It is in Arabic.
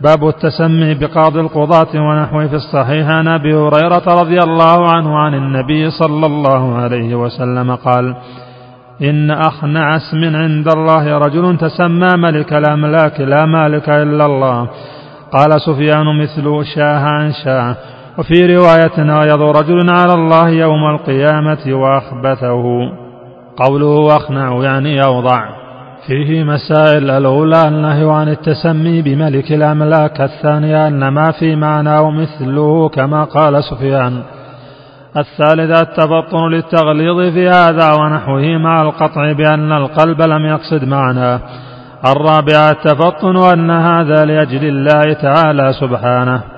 باب التسمي بقاضي القضاة ونحوه في الصحيح. عن أبي هريرة رضي الله عنه عن النبي صلى الله عليه وسلم قال: إن أخنع اسم عند الله رجل تسمى ملك الأملاك لا مالك إلا الله. قال سفيان مثل شاه عن شاه. وفي رواية أيض رجل على الله يوم القيامة وأخبثه. قوله أخنع يعني أوضع فيه مسائل الأولى النهي عن التسمي بملك الأملاك الثانية أن ما في معناه مثله كما قال سفيان. الثالثة التبطن للتغليظ في هذا ونحوه مع القطع بأن القلب لم يقصد معناه الرابعة التفطن أن هذا لأجل الله تعالى سبحانه.